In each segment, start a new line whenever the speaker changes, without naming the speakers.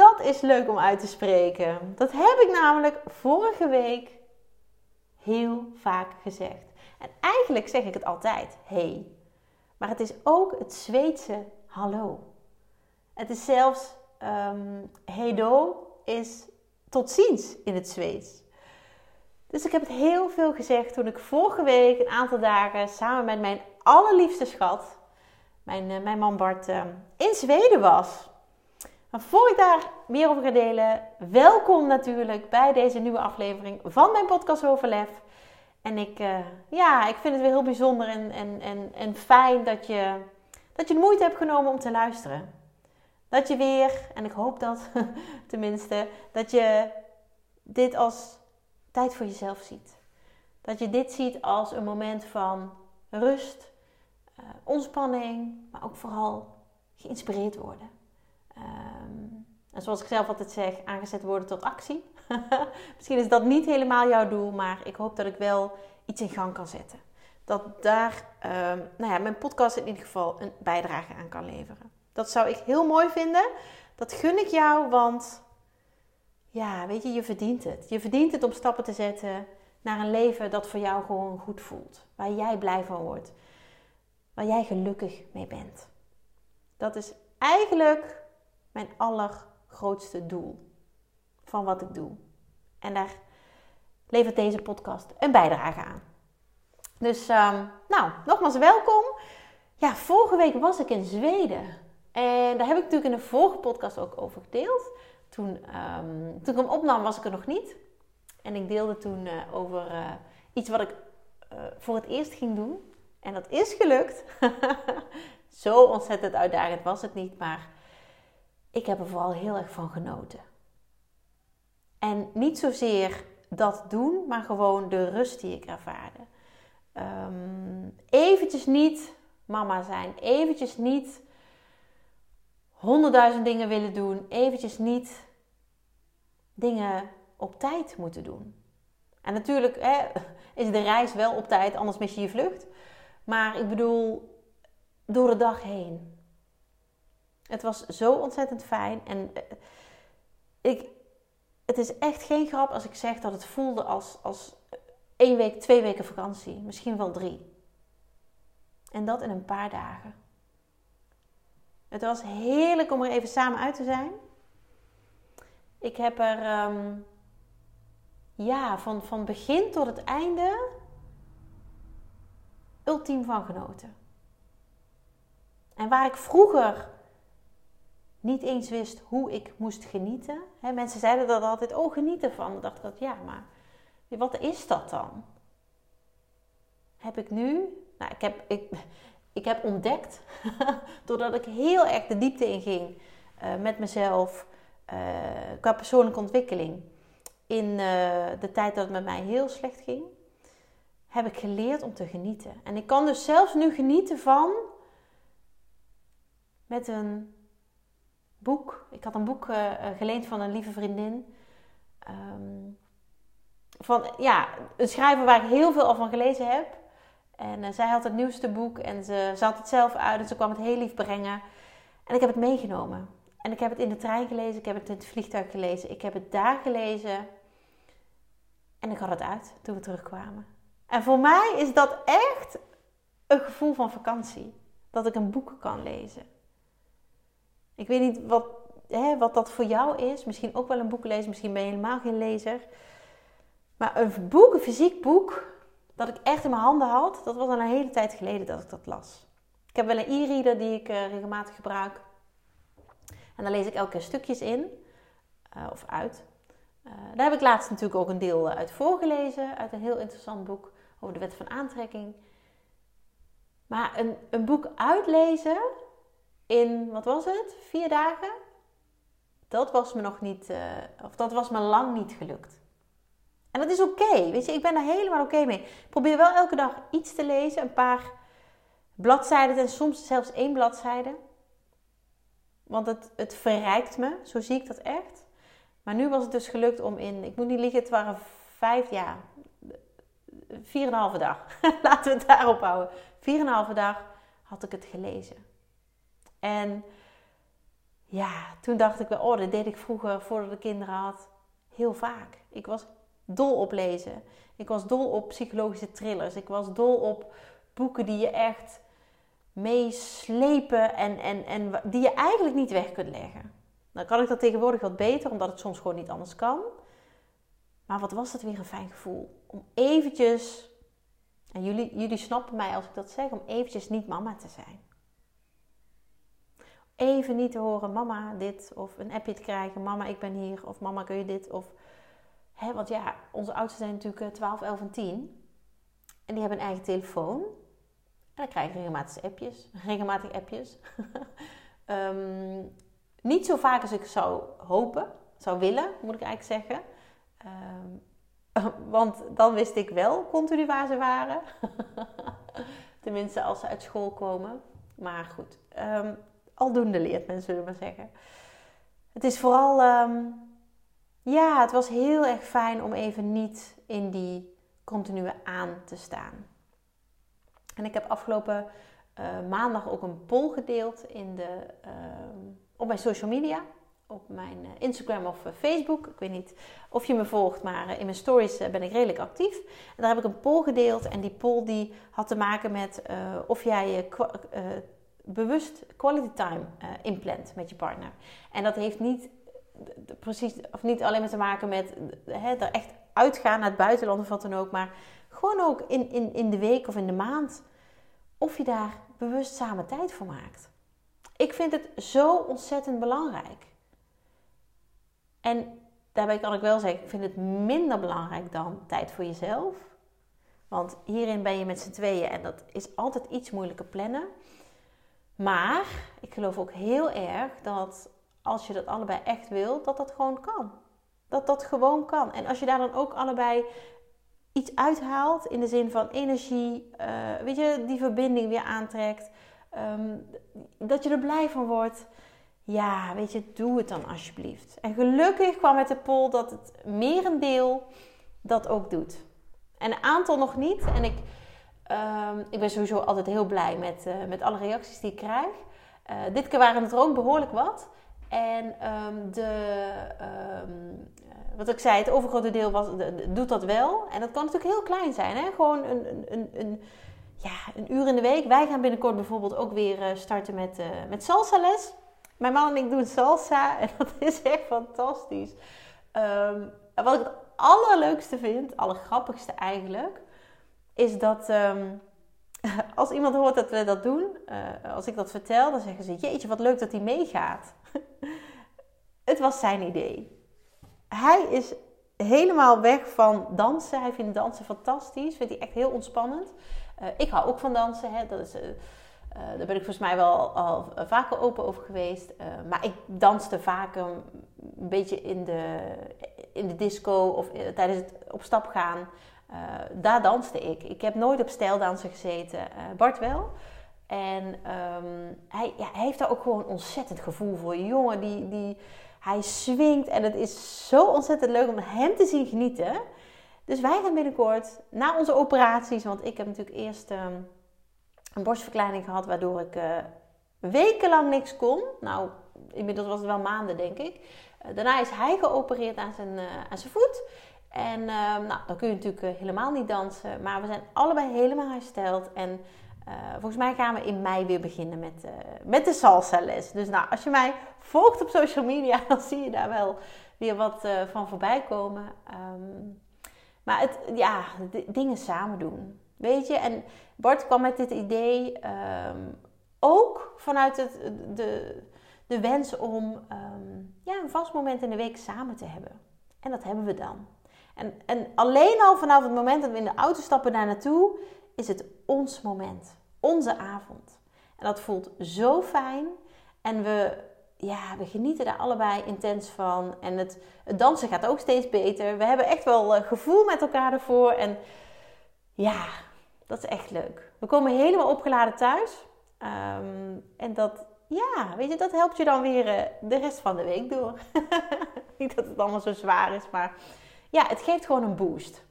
Dat is leuk om uit te spreken. Dat heb ik namelijk vorige week heel vaak gezegd. En eigenlijk zeg ik het altijd, hey. Maar het is ook het Zweedse hallo. Het is zelfs um, is tot ziens in het Zweeds. Dus ik heb het heel veel gezegd toen ik vorige week een aantal dagen samen met mijn allerliefste schat, mijn, uh, mijn man Bart, uh, in Zweden was. Maar voor ik daar meer over ga delen, welkom natuurlijk bij deze nieuwe aflevering van mijn podcast Overlef. En ik, uh, ja, ik vind het weer heel bijzonder en, en, en, en fijn dat je, dat je de moeite hebt genomen om te luisteren. Dat je weer, en ik hoop dat tenminste, dat je dit als tijd voor jezelf ziet. Dat je dit ziet als een moment van rust, uh, ontspanning, maar ook vooral geïnspireerd worden. Um, en zoals ik zelf altijd zeg, aangezet worden tot actie. Misschien is dat niet helemaal jouw doel, maar ik hoop dat ik wel iets in gang kan zetten. Dat daar um, nou ja, mijn podcast in ieder geval een bijdrage aan kan leveren. Dat zou ik heel mooi vinden. Dat gun ik jou, want ja, weet je, je verdient het. Je verdient het om stappen te zetten naar een leven dat voor jou gewoon goed voelt. Waar jij blij van wordt. Waar jij gelukkig mee bent. Dat is eigenlijk mijn allergrootste doel van wat ik doe. En daar levert deze podcast een bijdrage aan. Dus, um, nou, nogmaals welkom. Ja, vorige week was ik in Zweden. En daar heb ik natuurlijk in de vorige podcast ook over gedeeld. Toen, um, toen ik hem opnam, was ik er nog niet. En ik deelde toen uh, over uh, iets wat ik uh, voor het eerst ging doen. En dat is gelukt. Zo ontzettend uitdagend was het niet, maar ik heb er vooral heel erg van genoten. En niet zozeer dat doen, maar gewoon de rust die ik ervaarde. Um, eventjes niet mama zijn, eventjes niet honderdduizend dingen willen doen, eventjes niet dingen op tijd moeten doen. En natuurlijk hè, is de reis wel op tijd, anders mis je je vlucht. Maar ik bedoel, door de dag heen. Het was zo ontzettend fijn. En eh, ik, het is echt geen grap als ik zeg dat het voelde als, als één week, twee weken vakantie. Misschien wel drie. En dat in een paar dagen. Het was heerlijk om er even samen uit te zijn. Ik heb er um, ja, van, van begin tot het einde ultiem van genoten. En waar ik vroeger niet eens wist hoe ik moest genieten. Mensen zeiden dat altijd, oh geniet ervan. Dan dacht ik dat, ja, maar wat is dat dan? Heb ik nu, nou ik heb, ik, ik heb ontdekt, doordat ik heel erg de diepte in ging uh, met mezelf, uh, qua persoonlijke ontwikkeling. In uh, de tijd dat het met mij heel slecht ging, heb ik geleerd om te genieten. En ik kan dus zelfs nu genieten van met een boek. Ik had een boek uh, geleend van een lieve vriendin. Um, van ja, een schrijver waar ik heel veel al van gelezen heb. En uh, zij had het nieuwste boek en ze zat het zelf uit en ze kwam het heel lief brengen. En ik heb het meegenomen. En ik heb het in de trein gelezen, ik heb het in het vliegtuig gelezen, ik heb het daar gelezen. En ik had het uit toen we terugkwamen. En voor mij is dat echt een gevoel van vakantie. Dat ik een boek kan lezen. Ik weet niet wat, hè, wat dat voor jou is. Misschien ook wel een boek lezen, misschien ben je helemaal geen lezer. Maar een boek, een fysiek boek, dat ik echt in mijn handen had, dat was al een hele tijd geleden dat ik dat las. Ik heb wel een e-reader die ik uh, regelmatig gebruik. En daar lees ik elke keer stukjes in, uh, of uit. Uh, daar heb ik laatst natuurlijk ook een deel uit voorgelezen, uit een heel interessant boek over de wet van aantrekking. Maar een, een boek uitlezen, in, wat was het, vier dagen? dat was me nog niet, uh, of dat was me lang niet gelukt. En dat is oké, weet je, ik ben daar helemaal oké mee. Ik probeer wel elke dag iets te lezen, een paar bladzijden en soms zelfs één bladzijde. Want het, het verrijkt me, zo zie ik dat echt. Maar nu was het dus gelukt om in, ik moet niet liegen, het waren vijf, ja, vier en een halve dag. Laten we het daarop houden. Vier en een halve dag had ik het gelezen. En ja, toen dacht ik wel, oh, dat deed ik vroeger voordat ik kinderen had, heel vaak. Ik was dol op lezen. Ik was dol op psychologische thrillers. Ik was dol op boeken die je echt meeslepen en, en, en die je eigenlijk niet weg kunt leggen. Dan kan ik dat tegenwoordig wat beter, omdat het soms gewoon niet anders kan. Maar wat was dat weer een fijn gevoel. Om eventjes, en jullie, jullie snappen mij als ik dat zeg, om eventjes niet mama te zijn. Even niet te horen, mama dit, of een appje te krijgen, mama ik ben hier, of mama kun je dit, of... Hè, want ja, onze oudsten zijn natuurlijk 12, eh, 11 en 10. En die hebben een eigen telefoon. En dan krijg ik regelmatig appjes. Regelmatig appjes. Ehm, niet zo vaak als ik zou hopen, zou willen, moet ik eigenlijk zeggen. Ehm, want dan wist ik wel continu waar ze waren. Tenminste, als ze uit school komen. Maar goed, um, aldoende leert men, zullen maar zeggen. Het is vooral, ja, het was heel erg fijn om even niet in die continue aan te staan. En ik heb afgelopen uh, maandag ook een poll gedeeld in de, uh, op mijn social media. Op mijn uh, Instagram of Facebook. Ik weet niet of je me volgt, maar in mijn stories ben ik redelijk actief. En daar heb ik een poll gedeeld. En die poll die had te maken met of jij bewust quality time inplant met je partner. En dat heeft niet precies, of niet alleen maar te maken met hè, er echt uitgaan naar het buitenland of wat dan ook. Maar gewoon ook in, in, in de week of in de maand of je daar bewust samen tijd voor maakt. Ik vind het zo ontzettend belangrijk. En daarbij kan ik wel zeggen, ik vind het minder belangrijk dan tijd voor jezelf. Want hierin ben je met z'n tweeën en dat is altijd iets moeilijker plannen. Maar ik geloof ook heel erg dat als je dat allebei echt wilt, dat dat gewoon kan. Dat dat gewoon kan. En als je daar dan ook allebei iets uithaalt in de zin van energie, uh, weet je, die verbinding weer aantrekt, ehm, dat je er blij van wordt. Ja, weet je, doe het dan alsjeblieft. En gelukkig kwam met de poll dat het merendeel dat ook doet. En een aantal nog niet. En ik, um, ik ben sowieso altijd heel blij met, uh, met alle reacties die ik krijg. Uh, dit keer waren het er ook behoorlijk wat. En um, de, wat ik zei, het overgrote deel was, doet dat wel. En dat kan natuurlijk heel klein zijn. Hè? Gewoon een, een, een, ja, een uur in de week. Wij gaan binnenkort bijvoorbeeld ook weer eh, starten met, uh, met salsa les. Mijn man en ik doen salsa en dat is echt fantastisch. Wat ik het allerleukste vind, allergrappigste eigenlijk, is dat um, als iemand hoort dat we dat doen, uh, als ik dat vertel, dan zeggen ze: Jeetje, wat leuk dat hij meegaat. het was zijn idee hij is helemaal weg van dansen. Hij vindt dansen fantastisch. Vindt hij echt heel ontspannend. Uh, ik hou ook van dansen. Hè. Dat is, uh, daar ben ik volgens mij wel al vaker open over geweest. maar ik danste vaker een beetje in de, in de disco of tijdens het op stap gaan. Daar danste ik. Ik heb nooit op stijldansen gezeten. Bart wel. En um, hij, ja, hij heeft daar ook gewoon ontzettend gevoel voor. Jongen, die, die, hij swingt en het is zo ontzettend leuk om hem te zien genieten. Dus wij gaan binnenkort na onze operaties, want ik heb natuurlijk eerst ehm, een borstverkleining gehad waardoor ik uh, wekenlang niks kon. Nou, inmiddels was het wel maanden denk ik. Uh, daarna is hij geopereerd aan zijn, uh, aan zijn voet. En ehm, nou, dan kun je natuurlijk helemaal niet dansen. Maar we zijn allebei helemaal hersteld. En uh, volgens mij gaan we in mei weer beginnen met, uh, met de salsa les. Dus nou, als je mij volgt op social media, dan zie je daar wel weer wat van voorbij komen. Um, maar het, ja, dingen samen doen. Weet je, en Bart kwam met dit idee um, ook vanuit het, de, de wens om ja, een vast moment in de week samen te hebben. En dat hebben we dan. En, en alleen al vanaf het moment dat we in de auto stappen daar naartoe, is het ons moment, onze avond. En dat voelt zo fijn. En we, ja, we genieten daar allebei intens van. En het, het dansen gaat ook steeds beter. We hebben echt wel uh, gevoel met elkaar ervoor. En ja, dat is echt leuk. We komen helemaal opgeladen thuis. Ehm, en dat, ja, weet je, dat helpt je dan weer uh, de rest van de week door. Niet dat het allemaal zo zwaar is, maar ja, het geeft gewoon een boost.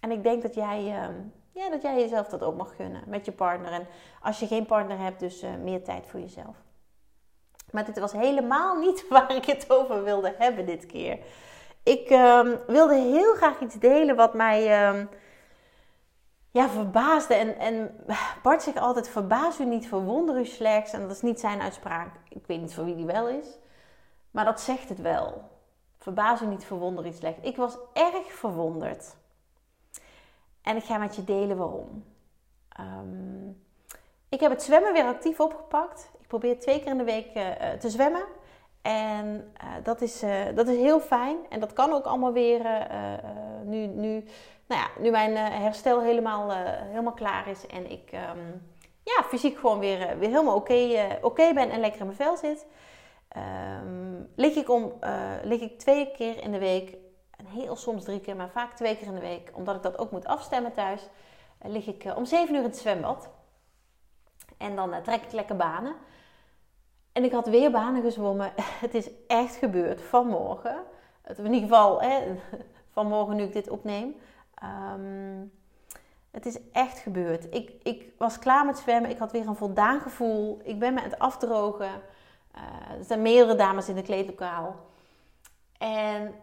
En ik denk dat jij, uh, ja, dat jij jezelf dat ook mag gunnen met je partner. En als je geen partner hebt, dus uh, meer tijd voor jezelf. Maar dit was helemaal niet waar ik het over wilde hebben dit keer. Ik um, wilde heel graag iets delen wat mij um, ja, verbaasde. En, en Bart zegt altijd: verbaas u niet, verwonder u slechts. En dat is niet zijn uitspraak. Ik weet niet voor wie die wel is. Maar dat zegt het wel. Verbaas u niet, verwonder u slechts. Ik was erg verwonderd. En ik ga met je delen waarom. Um, ik heb het zwemmen weer actief opgepakt probeer twee keer in de week uh, te zwemmen. En uh, dat, is, dat is heel fijn. En dat kan ook allemaal weer nu, nu, nou ja, nu mijn herstel helemaal, helemaal klaar is. En ik um, ja, fysiek gewoon weer, weer helemaal oké okay ben en lekker in mijn vel zit. Um, lig, ik om, lig ik twee keer in de week. En heel soms drie keer, maar vaak twee keer in de week. Omdat ik dat ook moet afstemmen thuis. lig ik om zeven uur in het zwembad. En dan trek ik lekker banen. En ik had weer banen gezwommen. Het is echt gebeurd vanmorgen. In ieder geval hè, vanmorgen nu ik dit opneem. Um, het is echt gebeurd. Ik, ik was klaar met zwemmen. Ik had weer een voldaan gevoel. Ik ben me aan het afdrogen. Uh, er zijn meerdere dames in het kleedlokaal. En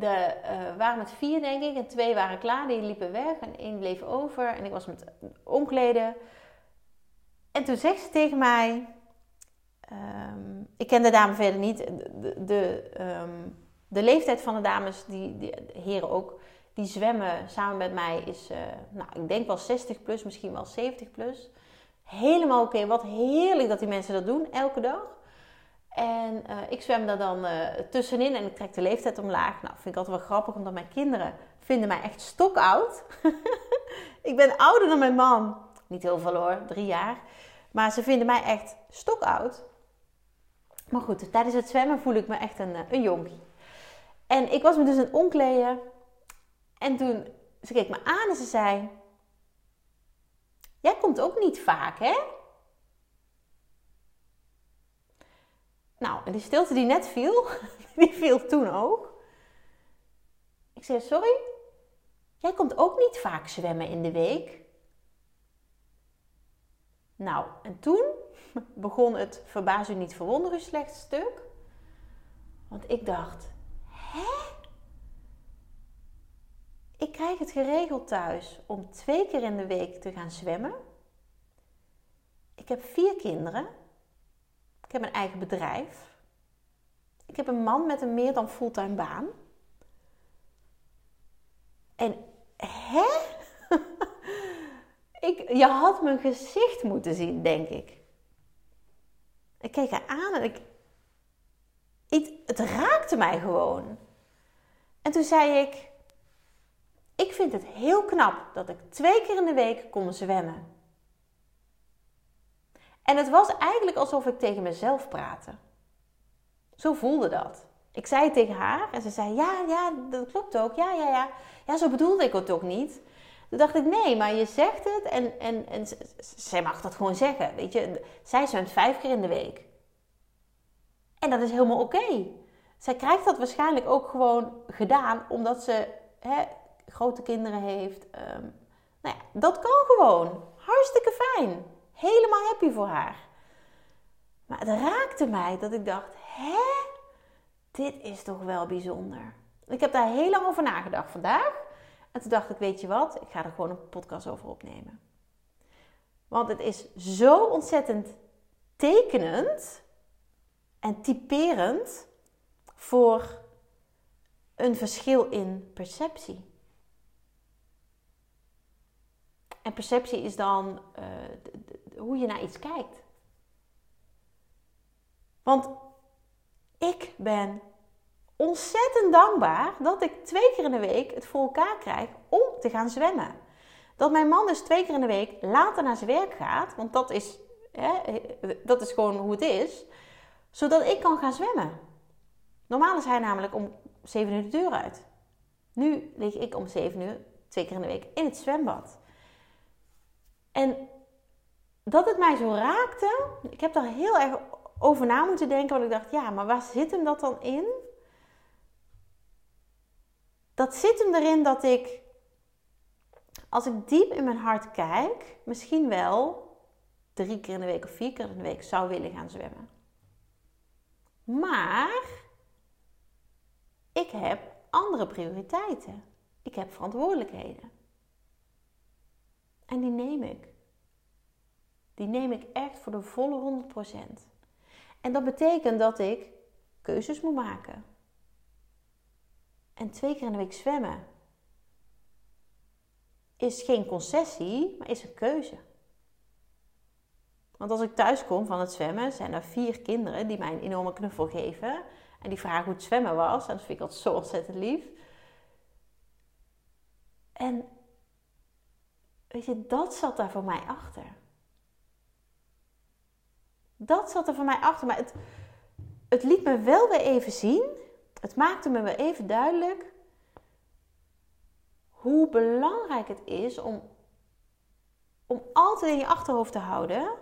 er uh, waren met vier, denk ik. En twee waren klaar. Die liepen weg. En één bleef over. En ik was met omkleden. En toen zegt ze tegen mij... Um, ik ken de dame verder niet. De, de, de, leeftijd van de dames, die, die heren ook, die zwemmen samen met mij is, uh, nou, ik denk wel 60 plus, misschien wel 70 plus. Helemaal oké. Wat heerlijk dat die mensen dat doen, elke dag. En uh, ik zwem daar dan uh, tussenin en ik trek de leeftijd omlaag. Nou, vind ik altijd wel grappig, omdat mijn kinderen vinden mij echt stokoud. ik ben ouder dan mijn man. Niet heel veel hoor, drie jaar. Maar ze vinden mij echt stokoud. Maar goed, tijdens het zwemmen voel ik me echt een, eh, een jonkie. En ik was me dus aan het. En toen, ze keek me aan en ze zei... Jij komt ook niet vaak, hè? Nou, en die stilte die net viel, die viel toen ook. Ik zei, sorry? Jij komt ook niet vaak zwemmen in de week? Nou, en toen begon het verbaas u niet, verwonder u slecht stuk. Want ik dacht, hè? Ik krijg het geregeld thuis om twee keer in de week te gaan zwemmen. Ik heb vier kinderen. Ik heb een eigen bedrijf. Ik heb een man met een meer dan fulltime baan. En hè? ik, je had mijn gezicht moeten zien, denk ik. Ik keek haar aan en ik, het, het raakte mij gewoon. En toen zei ik, ik vind het heel knap dat ik twee keer in de week kom zwemmen. En het was eigenlijk alsof ik tegen mezelf praatte. Zo voelde dat. Ik zei het tegen haar en ze zei: Ja, ja, dat klopt ook. Ja, ja, ja. Ja, zo bedoelde ik het ook niet. Toen dacht ik, nee, maar je zegt het en, en, en zij mag dat gewoon zeggen. Weet je, zij zwemt vijf keer in de week. En dat is helemaal oké. Zij krijgt dat waarschijnlijk ook gewoon gedaan omdat ze hè, grote kinderen heeft. Um, nou ja, dat kan gewoon. Hartstikke fijn. Helemaal happy voor haar. Maar het raakte mij dat ik dacht: hè? Dit is toch wel bijzonder. Ik heb daar heel lang over nagedacht vandaag. En toen dacht ik, weet je wat, ik ga er gewoon een podcast over opnemen. Want het is zo ontzettend tekenend en typerend voor een verschil in perceptie. En perceptie is dan de, hoe je naar iets kijkt. Want ik ben ontzettend dankbaar dat ik twee keer in de week het voor elkaar krijg om te gaan zwemmen. Dat mijn man dus twee keer in de week later naar zijn werk gaat, want dat is, hè, dat is gewoon hoe het is. Zodat ik kan gaan zwemmen. Normaal is hij namelijk om 7 uur de deur uit. Nu lig ik om 7 uur, twee keer in de week, in het zwembad. En dat het mij zo raakte, ik heb daar heel erg over na moeten denken. Want ik dacht, ja, maar waar zit hem dat dan in? Dat zit hem erin dat ik, als ik diep in mijn hart kijk, misschien wel drie keer in de week of vier keer in de week zou willen gaan zwemmen. Maar ik heb andere prioriteiten. Ik heb verantwoordelijkheden. En die neem ik. Die neem ik echt voor de volle 100%. En dat betekent dat ik keuzes moet maken. En twee keer in de week zwemmen is geen concessie, maar is een keuze. Want als ik thuis kom van het zwemmen, zijn er vier kinderen die mij een enorme knuffel geven. En die vragen hoe het zwemmen was. En dat vind ik altijd zo ontzettend lief. En weet je, dat zat daar voor mij achter. Dat zat er voor mij achter. Maar het, het liet me wel weer even zien. Het maakte me weer even duidelijk. Hoe belangrijk het is om, om altijd in je achterhoofd te houden.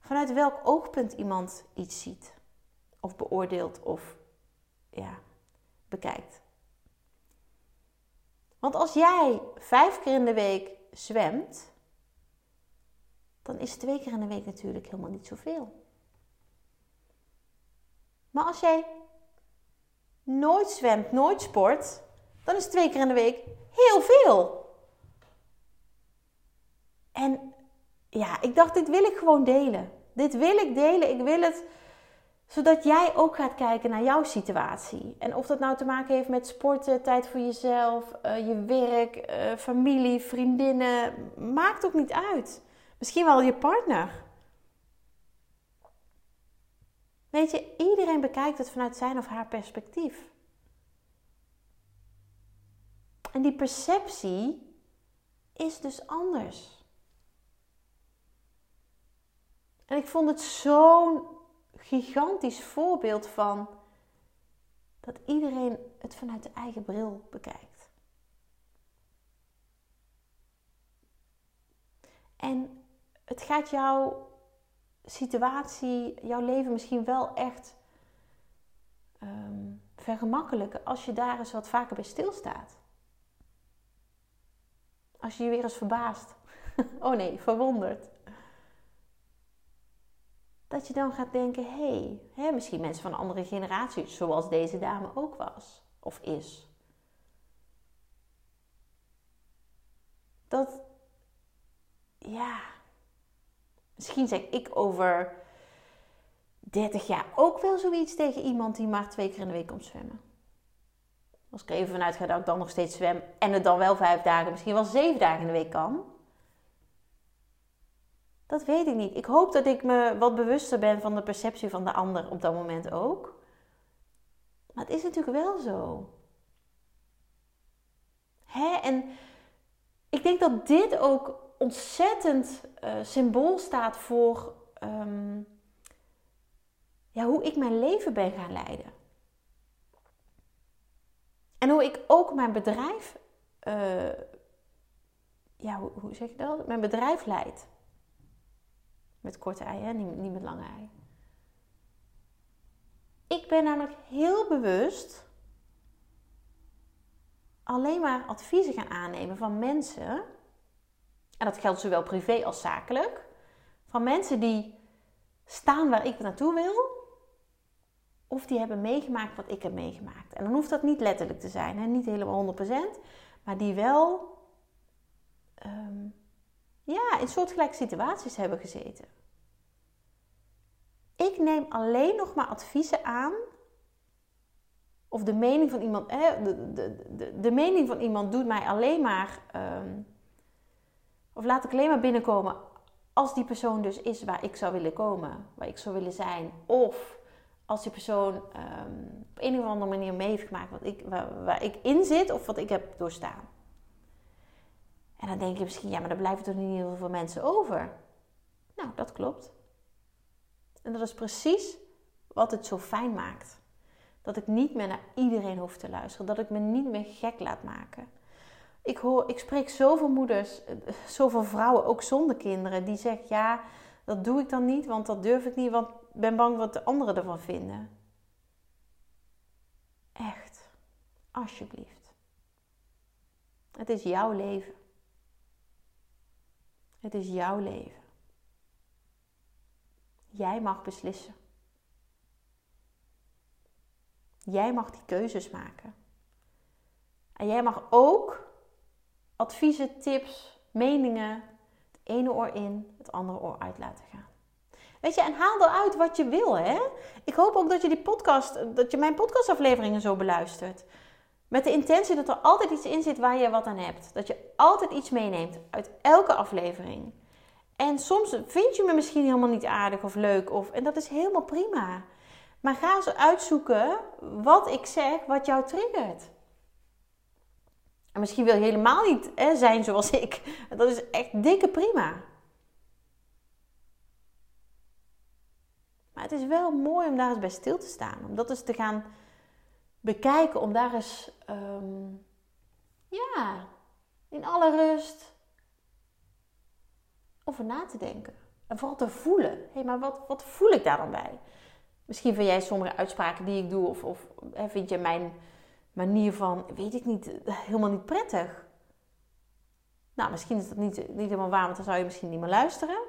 Vanuit welk oogpunt iemand iets ziet. Of beoordeelt of ja, bekijkt. Want als jij vijf keer in de week zwemt, dan is twee keer in de week natuurlijk helemaal niet zoveel. Maar als jij nooit zwemt, nooit sport, dan is twee keer in de week heel veel. En ja, ik dacht, dit wil ik gewoon delen. Dit wil ik delen. Ik wil het zodat jij ook gaat kijken naar jouw situatie. En of dat nou te maken heeft met sporten, tijd voor jezelf, uh, je werk, uh, familie, vriendinnen, maakt ook niet uit. Misschien wel je partner. Weet je, iedereen bekijkt het vanuit zijn of haar perspectief. En die perceptie is dus anders. En ik vond het zo'n gigantisch voorbeeld van dat iedereen het vanuit de eigen bril bekijkt. En het gaat jouw situatie, jouw leven misschien wel echt um, vergemakkelijken als je daar eens wat vaker bij stilstaat. Als je je weer eens verbaast. oh nee, verwonderd dat je dan gaat denken: hé, hey, misschien mensen van een andere generatie, zoals deze dame ook was of is. Dat, ja, misschien zeg ik over 30 jaar ook wel zoiets tegen iemand die maar twee keer in de week komt zwemmen. Als ik er even vanuit ga dat ik dan nog steeds zwem en het dan wel vijf dagen, misschien wel zeven dagen in de week kan. Dat weet ik niet. Ik hoop dat ik me wat bewuster ben van de perceptie van de ander op dat moment ook. Maar het is natuurlijk wel zo. Hè? En ik denk dat dit ook ontzettend uh, symbool staat voor ehm, ja, hoe ik mijn leven ben gaan leiden. En hoe ik ook mijn bedrijf, uh, ja, hoe, hoe, zeg je dat? Mijn bedrijf leid. Met korte ei, hè? Niet, met lange ei. Ik ben namelijk heel bewust alleen maar adviezen gaan aannemen van mensen. En dat geldt zowel privé als zakelijk. Van mensen die staan waar ik naartoe wil. Of die hebben meegemaakt wat ik heb meegemaakt. En dan hoeft dat niet letterlijk te zijn, hè? niet helemaal 100%. Maar die wel ehm, ja, in soortgelijke situaties hebben gezeten. Ik neem alleen nog maar adviezen aan. Of de mening van iemand. de, de, de, mening van iemand doet mij alleen maar. Ehm, of laat ik alleen maar binnenkomen als die persoon dus is waar ik zou willen komen, waar ik zou willen zijn. Of als die persoon ehm, op een of andere manier mee heeft gemaakt wat ik, waar ik in zit of wat ik heb doorstaan. En dan denk je misschien, ja, maar dan blijven er niet heel veel mensen over. Nou, dat klopt. En dat is precies wat het zo fijn maakt. Dat ik niet meer naar iedereen hoef te luisteren. Dat ik me niet meer gek laat maken. Ik, hoor, ik spreek zoveel moeders, zoveel vrouwen, ook zonder kinderen, die zeggen: Ja, dat doe ik dan niet, want dat durf ik niet, want ik ben bang wat de anderen ervan vinden. Echt, alsjeblieft. Het is jouw leven. Het is jouw leven. Jij mag beslissen. Jij mag die keuzes maken. En jij mag ook adviezen, tips, meningen het ene oor in, het andere oor uit laten gaan. Weet je, en haal eruit wat je wil, hè? Ik hoop ook dat je die podcast, dat je mijn podcastafleveringen zo beluistert. Met de intentie dat er altijd iets in zit waar je wat aan hebt. Dat je altijd iets meeneemt uit elke aflevering. En soms vind je me misschien helemaal niet aardig of leuk. Of, en dat is helemaal prima. Maar ga eens uitzoeken wat ik zeg, wat jou triggert. En misschien wil je helemaal niet hè, zijn zoals ik. Dat is echt dikke prima. Maar het is wel mooi om daar eens bij stil te staan. Om dat eens te gaan bekijken. Om daar eens, ehm, ja, in alle rust over na te denken. En vooral te voelen. Hé, hey, maar wat, wat voel ik daar dan bij? Misschien vind jij sommige uitspraken die ik doe, of, of vind je mijn manier van, weet ik niet, helemaal niet prettig. Nou, misschien is dat niet, niet helemaal waar, want dan zou je misschien niet meer luisteren.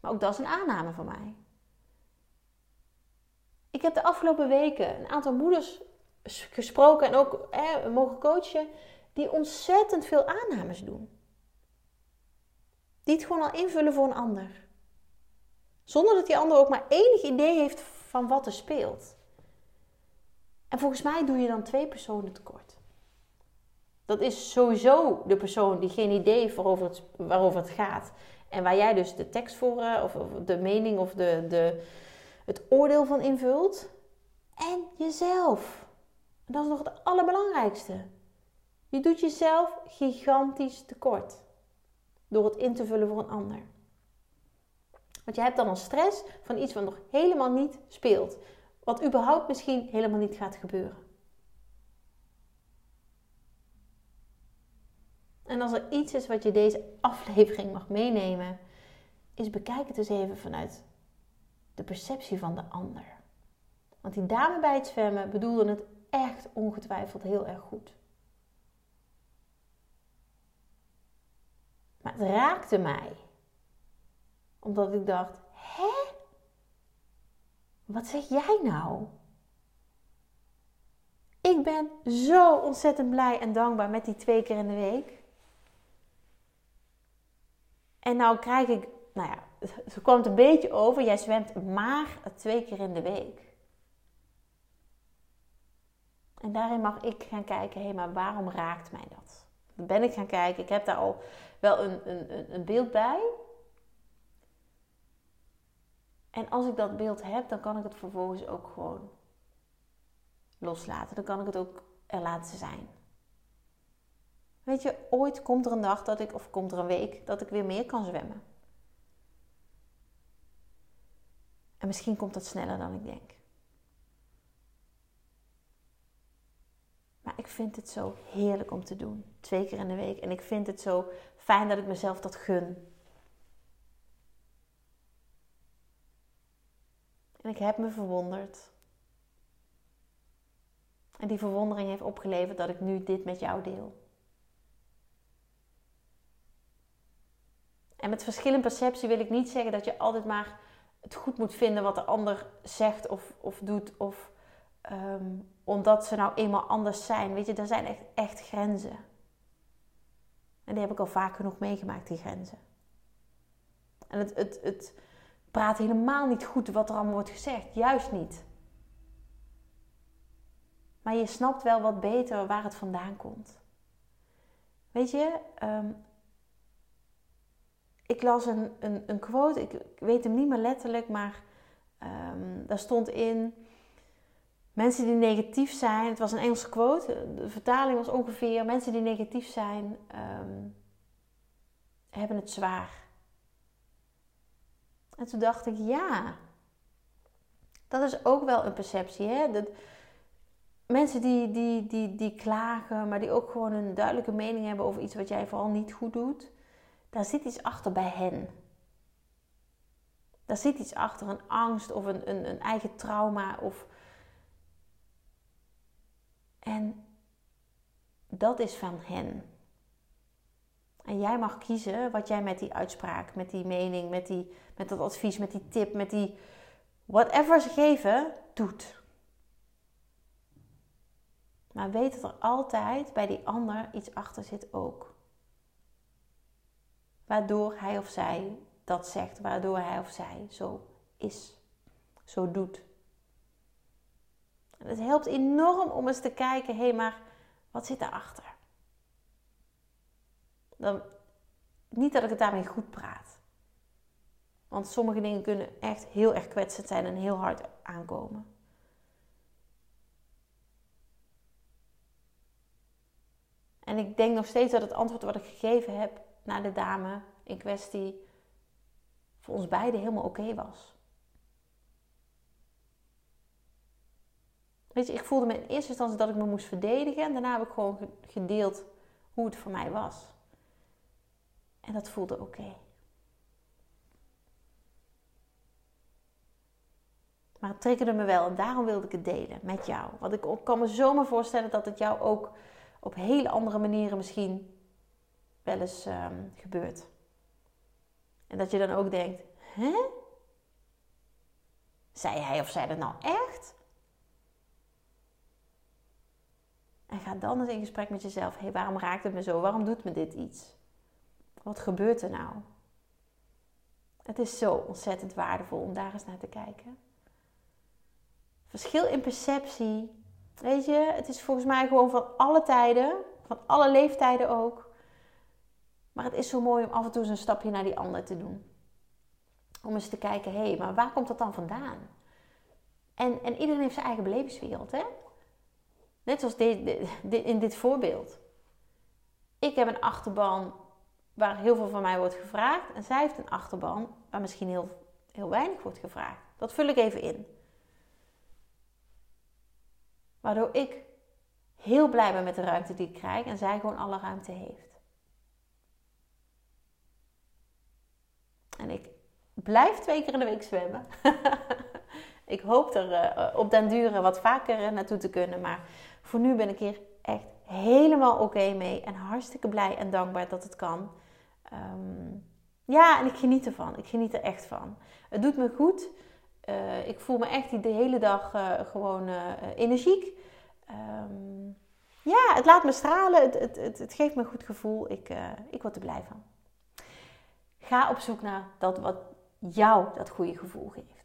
Maar ook dat is een aanname van mij. Ik heb de afgelopen weken een aantal moeders gesproken en ook hè, mogen coachen die ontzettend veel aannames doen. Die het gewoon al invullen voor een ander. Zonder dat die ander ook maar enig idee heeft van wat er speelt. En volgens mij doe je dan twee personen tekort. Dat is sowieso de persoon die geen idee heeft waarover het, waarover het gaat. En waar jij dus de tekst voor, eh, of, de mening of de, de, het oordeel van invult. En jezelf. Dat is nog het allerbelangrijkste. Je doet jezelf gigantisch tekort. Door het in te vullen voor een ander. Want je hebt dan een stress van iets wat nog helemaal niet speelt. Wat überhaupt misschien helemaal niet gaat gebeuren. En als er iets is wat je deze aflevering mag meenemen, is bekijk het eens even vanuit de perceptie van de ander. Want die dame bij het zwemmen bedoelde het echt ongetwijfeld heel erg goed. Maar het raakte mij. Omdat ik dacht, hè? Wat zeg jij nou? Ik ben zo ontzettend blij en dankbaar met die twee keer in de week. En nou krijg ik, nou ja, ze komt een beetje over. Jij zwemt maar twee keer in de week. En daarin mag ik gaan kijken, hé, hey, maar waarom raakt mij dat? Dan ben ik gaan kijken. Ik heb daar al wel een, een, een beeld bij. En als ik dat beeld heb, dan kan ik het vervolgens ook gewoon loslaten. Dan kan ik het ook er laten zijn. Weet je, ooit komt er een dag dat ik, of komt er een week, dat ik weer meer kan zwemmen. En misschien komt dat sneller dan ik denk. Maar ik vind het zo heerlijk om te doen. Twee keer in de week. En ik vind het zo fijn dat ik mezelf dat gun. En ik heb me verwonderd. En die verwondering heeft opgeleverd dat ik nu dit met jou deel. En met verschillende perceptie wil ik niet zeggen dat je altijd maar het goed moet vinden wat de ander zegt of, of doet. Of ehm, omdat ze nou eenmaal anders zijn. Weet je, er zijn echt, echt grenzen. En die heb ik al vaak genoeg meegemaakt, die grenzen. En het, het, het, praat helemaal niet goed wat er allemaal wordt gezegd. Juist niet. Maar je snapt wel wat beter waar het vandaan komt. Weet je, ehm, ik las een, een, een quote, ik, weet hem niet meer letterlijk, maar um, daar stond in: Mensen die negatief zijn, het was een Engelse quote, de vertaling was ongeveer: Mensen die negatief zijn, ehm, hebben het zwaar. En toen dacht ik, ja, Dat is ook wel een perceptie. Hè? Dat, mensen die, die, die, die klagen, maar die ook gewoon een duidelijke mening hebben over iets wat jij vooral niet goed doet. Daar zit iets achter bij hen. Daar zit iets achter, een angst of een, een, een eigen trauma. Of... En dat is van hen. En jij mag kiezen wat jij met die uitspraak, met die mening, met, die, met dat advies, met die tip, met die whatever ze geven, doet. Maar weet dat er altijd bij die ander iets achter zit ook. Waardoor hij of zij dat zegt, waardoor hij of zij zo is, zo doet. Het helpt enorm om eens te kijken, hé, maar wat zit daarachter? Dan, niet dat ik het daarmee goed praat. Want sommige dingen kunnen echt heel erg kwetsend zijn en heel hard aankomen. En ik denk nog steeds dat het antwoord wat ik gegeven heb naar de dame in kwestie voor ons beiden helemaal oké was. Weet ik voelde me in eerste instantie dat ik me moest verdedigen. En daarna heb ik gewoon gedeeld hoe het voor mij was. En dat voelde oké. Maar het triggerde me wel en daarom wilde ik het delen met jou. Want ik kan me zomaar voorstellen dat het jou ook op hele andere manieren misschien wel eens um, gebeurt. En dat je dan ook denkt, hè? Zei hij of zij dat nou echt? En ga dan eens in gesprek met jezelf. Hey, waarom raakt het me zo? Waarom doet me dit iets? Wat gebeurt er nou? Het is zo ontzettend waardevol om daar eens naar te kijken. Verschil in perceptie Weet je, het is volgens mij gewoon van alle tijden, van alle leeftijden ook. Maar het is zo mooi om af en toe eens een stapje naar die ander te doen. Om eens te kijken, hé, hey, maar waar komt dat dan vandaan? En, en iedereen heeft zijn eigen belevingswereld, hè? Net zoals in dit voorbeeld. Ik heb een achterban waar heel veel van mij wordt gevraagd. En zij heeft een achterban waar misschien heel, heel weinig wordt gevraagd. Dat vul ik even in. Waardoor ik heel blij ben met de ruimte die ik krijg en zij gewoon alle ruimte heeft. En ik blijf twee keer in de week zwemmen. ik hoop er uh, op den duren wat vaker naartoe te kunnen. Maar voor nu ben ik hier echt helemaal oké mee. En hartstikke blij en dankbaar dat het kan. Ehm, ja, en ik geniet ervan. Ik geniet er echt van. Het doet me goed. Uh, ik voel me echt de hele dag uh, gewoon uh, energiek. Um, ja, het laat me stralen. Het, het, het, het, geeft me een goed gevoel. Ik, ik word er blij van. Ga op zoek naar dat wat jou dat goede gevoel geeft.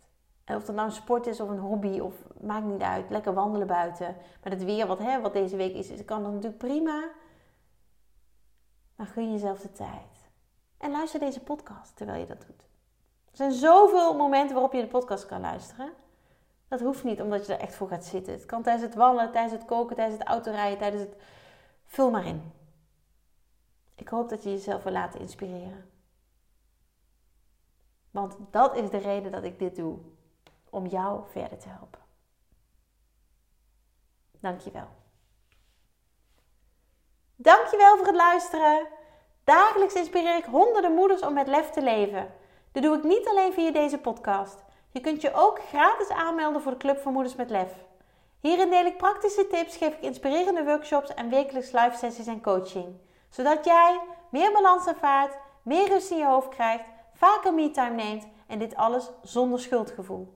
Of dat nou een sport is of een hobby, of maakt niet uit. Lekker wandelen buiten. Maar het weer wat, hè, wat deze week is, kan dat natuurlijk prima. Maar gun jezelf de tijd. En luister deze podcast terwijl je dat doet. Er zijn zoveel momenten waarop je de podcast kan luisteren. Dat hoeft niet omdat je er echt voor gaat zitten. Het kan tijdens het wandelen, tijdens het koken, tijdens het autorijden, tijdens het... Vul maar in. Ik hoop dat je jezelf wil laten inspireren. Want dat is de reden dat ik dit doe. Om jou verder te helpen. Dankjewel. Dankjewel voor het luisteren. Dagelijks inspireer ik honderden moeders om met lef te leven. Dat doe ik niet alleen via deze podcast. Je kunt je ook gratis aanmelden voor de Club van Moeders met Lef. Hierin deel ik praktische tips, geef ik inspirerende workshops en wekelijks live sessies en coaching. Zodat jij meer balans ervaart, meer rust in je hoofd krijgt, vaker me-time neemt en dit alles zonder schuldgevoel.